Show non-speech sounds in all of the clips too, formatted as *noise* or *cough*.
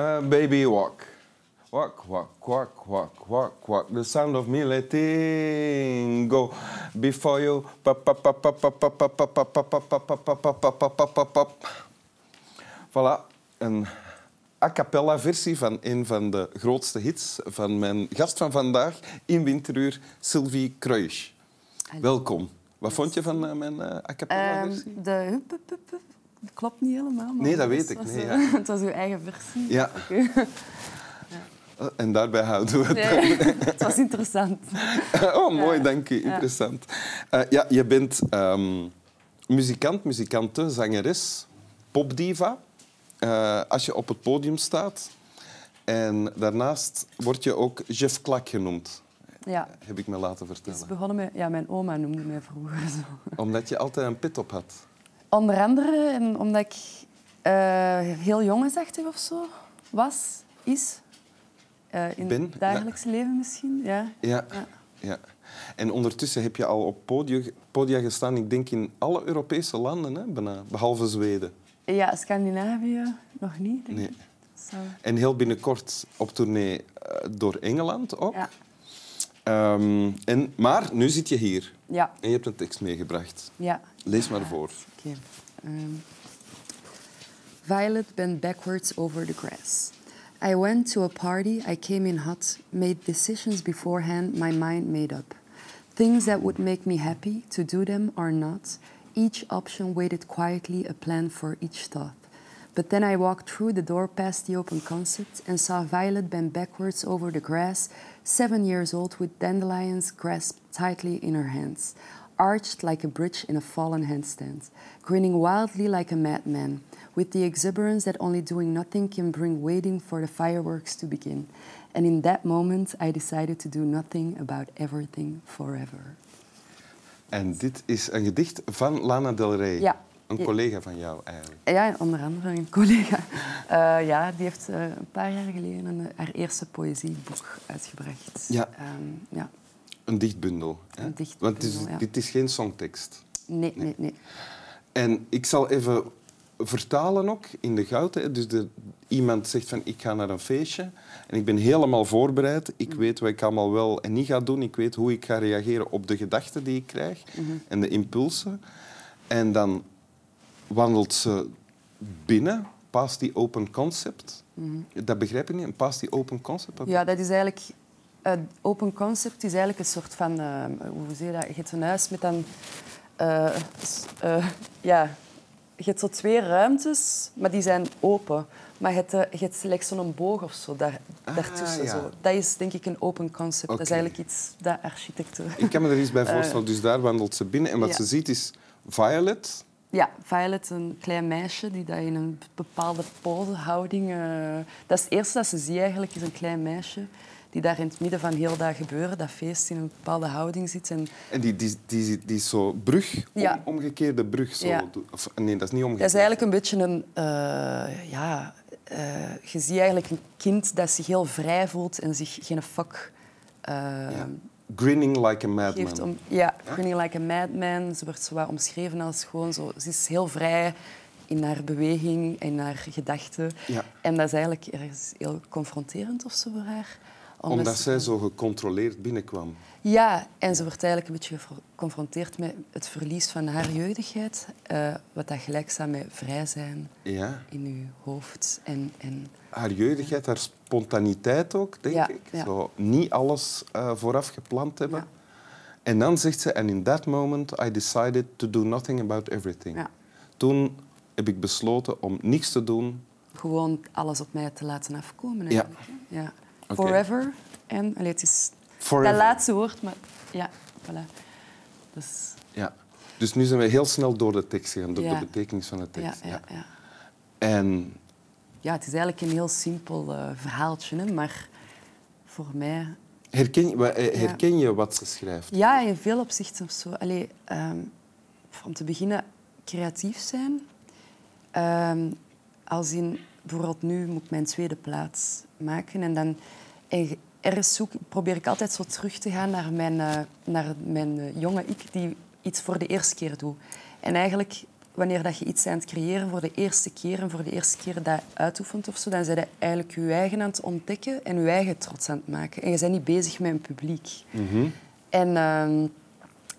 Uh, baby walk. Walk, walk, walk, walk, walk, walk. The sound of me letting go before you. Voilà, een a cappella versie van een van de grootste hits van mijn gast van vandaag in winteruur, Sylvie Kruijs. Welkom. Wat vond je van mijn a cappella versie? de hup. klopt niet helemaal. Nee, dat weet ik. Was, nee, ja. *laughs* het was uw eigen versie. Ja. *laughs* En daarbij houden we het. Nee, *laughs* het was interessant. oh, mooi, dank je. Interessant. Uh, ja, je bent um, muzikant, muzikante, zangeres, popdiva. Uh, als je op het podium staat. En daarnaast word je ook Jeff Klak genoemd. Ja. Heb ik me laten vertellen. Het is begonnen met... Ja, mijn oma noemde mij vroeger zo. Omdat je altijd een pit op had? Onder andere en omdat ik uh, heel jongensachtig of zo was, is. Uh, in ben, het dagelijks ja. leven misschien. Ja. Ja. ja. ja. En ondertussen heb je al op podia, podia gestaan, ik denk in alle Europese landen, hè, bijna, behalve Zweden. Ja, Scandinavië nog niet. Denk nee. ik. En heel binnenkort op tournee uh, door Engeland ook. Ja. Um, en, maar nu zit je hier. Ja. En je hebt een tekst meegebracht. Ja. Lees maar voor. Okay. Um, Violet bent backwards over the grass. I went to a party, I came in hot, made decisions beforehand, my mind made up. Things that would make me happy, to do them or not. Each option waited quietly, a plan for each thought. But then I walked through the door past the open concept and saw Violet bend backwards over the grass, seven years old, with dandelions grasped tightly in her hands, arched like a bridge in a fallen handstand, grinning wildly like a madman, with the exuberance that only doing nothing can bring, waiting for the fireworks to begin. And in that moment, I decided to do nothing about everything forever. En dit is een gedicht van Lana Del Rey. Ja. Een collega van jou eigenlijk. Ja, onder andere een collega. Uh, ja, die heeft uh, een paar jaar geleden een, haar eerste poëzieboek uitgebracht. Ja. Um, ja. Een dichtbundel. Hè? Een dichtbundel, Want het is, ja. dit is geen songtekst. Nee, nee, nee. En ik zal even vertalen ook in de goud. Dus de, iemand zegt van ik ga naar een feestje en ik ben helemaal voorbereid. Ik weet wat ik allemaal wel en niet ga doen. Ik weet hoe ik ga reageren op de gedachten die ik krijg Mhm. en de impulsen. En dan wandelt ze binnen, past die open concept. Mm-hmm. Dat begrijp je niet, past die open concept? Ja, dat is eigenlijk... Uh, open concept is eigenlijk een soort van... Uh, hoe zeg je dat? Je hebt een huis met dan... Uh, ja, je hebt zo twee ruimtes, maar die zijn open. Maar je hebt, je hebt slechts zo'n boog of zo daar, ah, daartussen. Ja. Zo. Dat is denk ik een open concept. Okay. Dat is eigenlijk iets dat architecten... Ik kan me er iets bij *laughs* voorstellen. dus daar wandelt ze binnen. En wat ja. ze ziet is Violet. Ja, Violet, een klein meisje die dat in een bepaalde posehouding... Uh, dat is het eerste dat ze ziet eigenlijk, is een klein meisje die daar in het midden van heel dat gebeuren, dat feest, in een bepaalde houding zit. En, en die, die, die, die is zo brug, ja. om, omgekeerde brug. Zo. Ja. Of, nee, dat is niet omgekeerd. Dat is eigenlijk een beetje een... Uh, ja, uh, je ziet eigenlijk een kind dat zich heel vrij voelt en zich geen fuck... Uh, ja. Grinning like a madman. Om, ja, grinning like a madman. Ze wordt zo wat omschreven als gewoon zo... Ze is heel vrij in haar beweging en haar gedachten. Ja. En dat is eigenlijk ergens heel confronterend of zo voor haar. Omdat, Omdat zij zo gecontroleerd binnenkwam. Ja, en ze wordt eigenlijk een beetje geconfronteerd met het verlies van haar jeugdigheid. Uh, wat dat gelijk staat met vrij zijn ja. in je hoofd. En, en, haar jeugdigheid, haar spontaniteit ook, denk ja, ik. Ja. Zo niet alles uh, vooraf gepland hebben. En dan zegt ze, and in that moment I decided to do nothing about everything. Ja. Toen heb ik besloten om niks te doen. Gewoon alles op mij te laten afkomen. Ja. ja. Okay. Forever. En allee, het is Forever. dat laatste woord, maar ja, voilà. Dus... Ja. Dus nu zijn we heel snel door de tekst gegaan, door ja. de betekenis van de tekst. Ja, ja, ja. En... Ja, het is eigenlijk een heel simpel uh, verhaaltje, hè, maar voor mij... Herken je, herken je wat ze schrijft? Ja, in veel opzichten of zo. Allee, um, om te beginnen, creatief zijn. Um, als in, bijvoorbeeld nu moet ik mijn tweede plaats maken en dan... En ergens zoek, probeer ik altijd zo terug te gaan naar mijn, uh, naar mijn uh, jonge ik die iets voor de eerste keer doet. En eigenlijk wanneer dat je iets aan het creëren voor de eerste keer en voor de eerste keer dat uitoefent of zo, dan ben je eigenlijk je eigen aan het ontdekken en je eigen trots aan het maken. En je bent niet bezig met een publiek. En, ehm,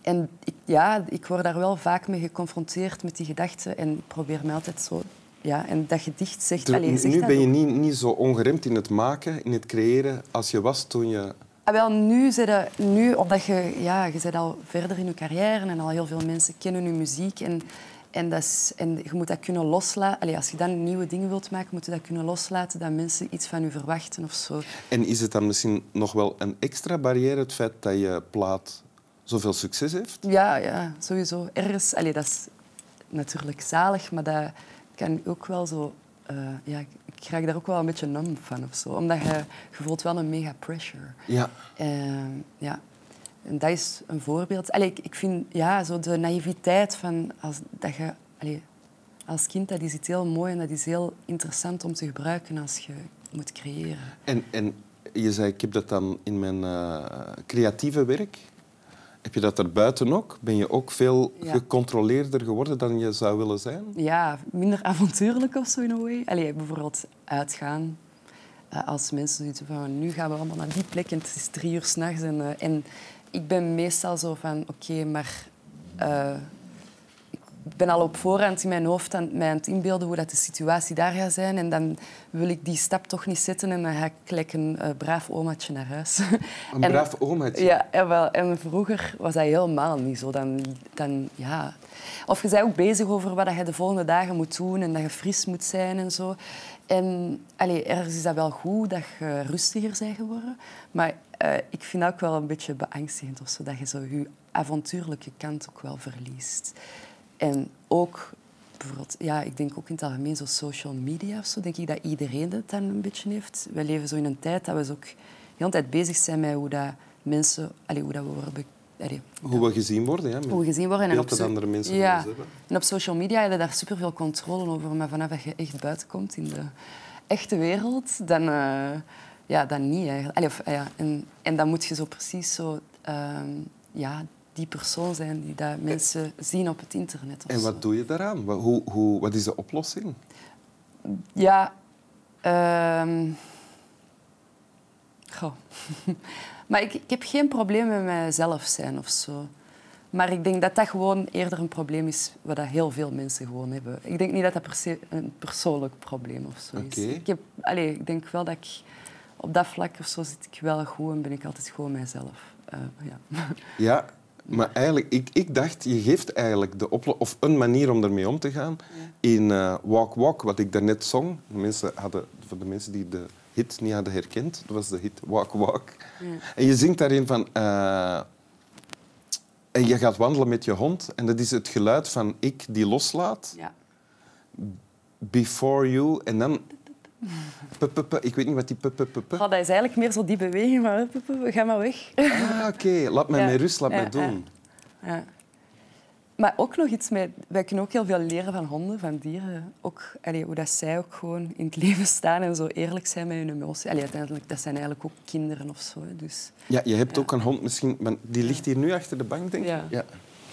en ik, ja, ik word daar wel vaak mee geconfronteerd met die gedachten en probeer me altijd zo... Ja, en dat gedicht zegt... Ter- allee, zegt nu ben je niet, niet zo ongeremd in het maken, in het creëren, als je was toen je... Ah, wel, nu, je, nu, omdat je, ja, je bent al verder in je carrière en al heel veel mensen kennen je muziek. En, en, dat is, en je moet dat kunnen loslaten. Allee, als je dan nieuwe dingen wilt maken, moet je dat kunnen loslaten dat mensen iets van je verwachten of zo. En is het dan misschien nog wel een extra barrière, het feit dat je plaat zoveel succes heeft? Ja, ja sowieso. Ergens, allee, dat is natuurlijk zalig, maar dat kan ook wel zo... eh, ja, ik raak daar ook wel een beetje nam van of zo. Omdat je, je voelt wel een mega pressure. Ja. Eh, ja. En dat is een voorbeeld. Allee, ik, ik vind ja, zo de naïviteit van als, dat je, allee, als kind, dat is iets heel mooi en dat is heel interessant om te gebruiken als je moet creëren. En, en je zei, ik heb dat dan in mijn eh, creatieve werk. Heb je dat erbuiten ook? Ben je ook veel Ja. gecontroleerder geworden dan je zou willen zijn? Ja, minder *laughs* avontuurlijk of zo in een way. Allee, bijvoorbeeld uitgaan. Eh, als mensen zoiets van, nu gaan we allemaal naar die plek en het is drie uur s'nachts. En, eh, en ik ben meestal zo van, oké, maar... eh, ik ben al op voorhand in mijn hoofd aan, mij aan het inbeelden hoe dat de situatie daar gaat zijn. En dan wil ik die stap toch niet zetten en dan ga ik gelijk een eh, braaf omaatje naar huis. Een *laughs* En- braaf omaatje. ja, jawel. En vroeger was dat helemaal niet zo. Dan, dan, ja. Of je bent ook bezig over wat je de volgende dagen moet doen en dat je fris moet zijn en zo. En allee, ergens is dat wel goed dat je rustiger bent geworden. Maar eh, ik vind dat ook wel een beetje beangstigend of zo, dat je zo je avontuurlijke kant ook wel verliest. En ook bijvoorbeeld, ja, ik denk ook in het algemeen zo social media of zo, denk ik dat iedereen dat dan een beetje heeft. We leven zo in een tijd dat we zo ook de hele tijd bezig zijn met hoe dat mensen, allee, hoe dat we worden, allee, Hoe we gezien worden. Ja, hoe we gezien worden. beeld op dat andere mensen ja. hebben. En op social media heb je daar superveel controle over. Maar vanaf dat je echt buiten komt in de echte wereld, dan, eh, ja, dan niet eigenlijk. Allee, of, ja, en, en dan moet je zo precies zo, ehm, ja, die persoon zijn die dat mensen zien op het internet. En zo. wat doe je daaraan? Wat, hoe, hoe, wat is de oplossing? Ja. ehm goh. *laughs* maar ik, ik heb geen probleem met mijzelf zijn of zo. Maar ik denk dat dat gewoon eerder een probleem is wat dat heel veel mensen gewoon hebben. Ik denk niet dat dat per se een persoonlijk probleem of zo is. Oké. Ik, heb, allee, ik denk wel dat ik op dat vlak of zo zit ik wel goed en ben ik altijd gewoon mijzelf. Eh, ja. Ja, maar eigenlijk, ik, ik dacht, je geeft eigenlijk de of een manier om ermee om te gaan. In eh, Walk Walk, wat ik daarnet zong, de mensen hadden, voor de mensen die de hit niet hadden herkend, dat was de hit Walk Walk. Ja. En je zingt daarin van... eh, en je gaat wandelen met je hond en dat is het geluid van ik die loslaat, ja. before you, en dan... Ik weet niet wat die p, p, p, p. Goh, dat is eigenlijk meer zo die beweging, maar ga maar weg. Ah, oké. Laat mij Ja. met rust, laat Ja, mij doen. Ja. Maar ook nog iets met... Wij kunnen ook heel veel leren van honden, van dieren. Ook allee, hoe dat zij ook gewoon in het *laughs* leven staan en zo eerlijk zijn met hun emoties. Allee, uiteindelijk, dat zijn eigenlijk ook kinderen of zo. Dus... Ja, je hebt Ja. ook een hond misschien... maar Die ligt hier nu achter de bank, denk ik. Ja. ja.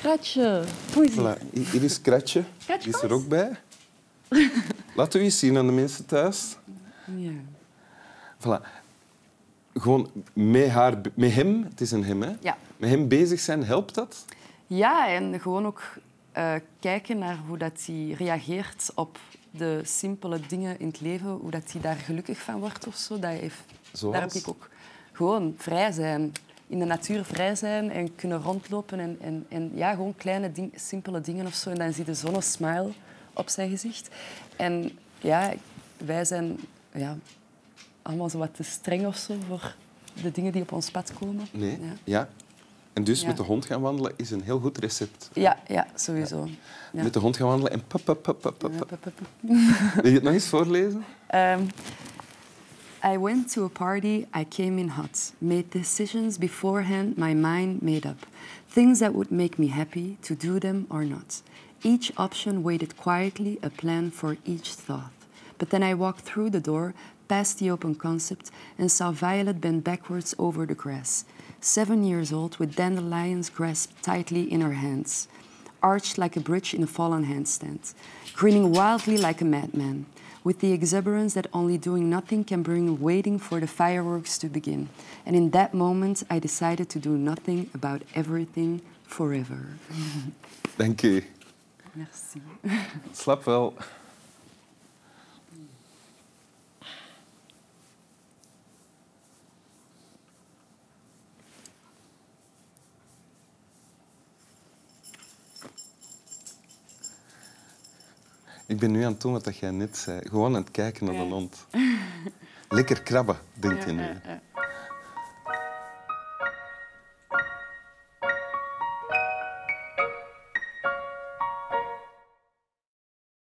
Kratje, hoe is Voilà. Hier is Kratje. Kratje, Die is er ook bij. *laughs* Laten we eens zien aan de mensen thuis. Ja. Voilà. Gewoon met, haar, met hem, het is een hem, hè? Ja. met hem bezig zijn, helpt dat? ja, en gewoon ook eh, kijken naar hoe dat hij reageert op de simpele dingen in het leven, hoe dat hij daar gelukkig van wordt of zo. Dat heeft, Zoals? Daar heb ik ook gewoon vrij zijn. In de natuur vrij zijn en kunnen rondlopen. En, en, en ja, gewoon kleine, ding, simpele dingen of zo. En dan zie je zo'n smile op zijn gezicht. En ja, wij zijn ja, allemaal zo wat te streng of zo voor de dingen die op ons pad komen. Nee. Ja. Ja. En dus Ja. met de hond gaan wandelen is een heel goed recept. Ja, ja, sowieso. Ja. Met de hond gaan wandelen en pap, pap. *laughs* Wil je het nog eens voorlezen? Um, I went to a party, I came in hot, made decisions beforehand, my mind made up. Things that would make me happy, to do them or not. Each option waited quietly, a plan for each thought. But then I walked through the door, past the open concept, and saw Violet bend backwards over the grass, seven years old with dandelions grasped tightly in her hands. arched like a bridge in a fallen handstand, grinning wildly like a madman, with the exuberance that only doing nothing can bring, waiting for the fireworks to begin. And in that moment, I decided to do nothing about everything forever. *laughs* Thank u. Merci. Slap wel. Ik ben nu aan het doen wat jij net zei. Gewoon aan het kijken naar de hond. Lekker krabben, *laughs* denk je nu.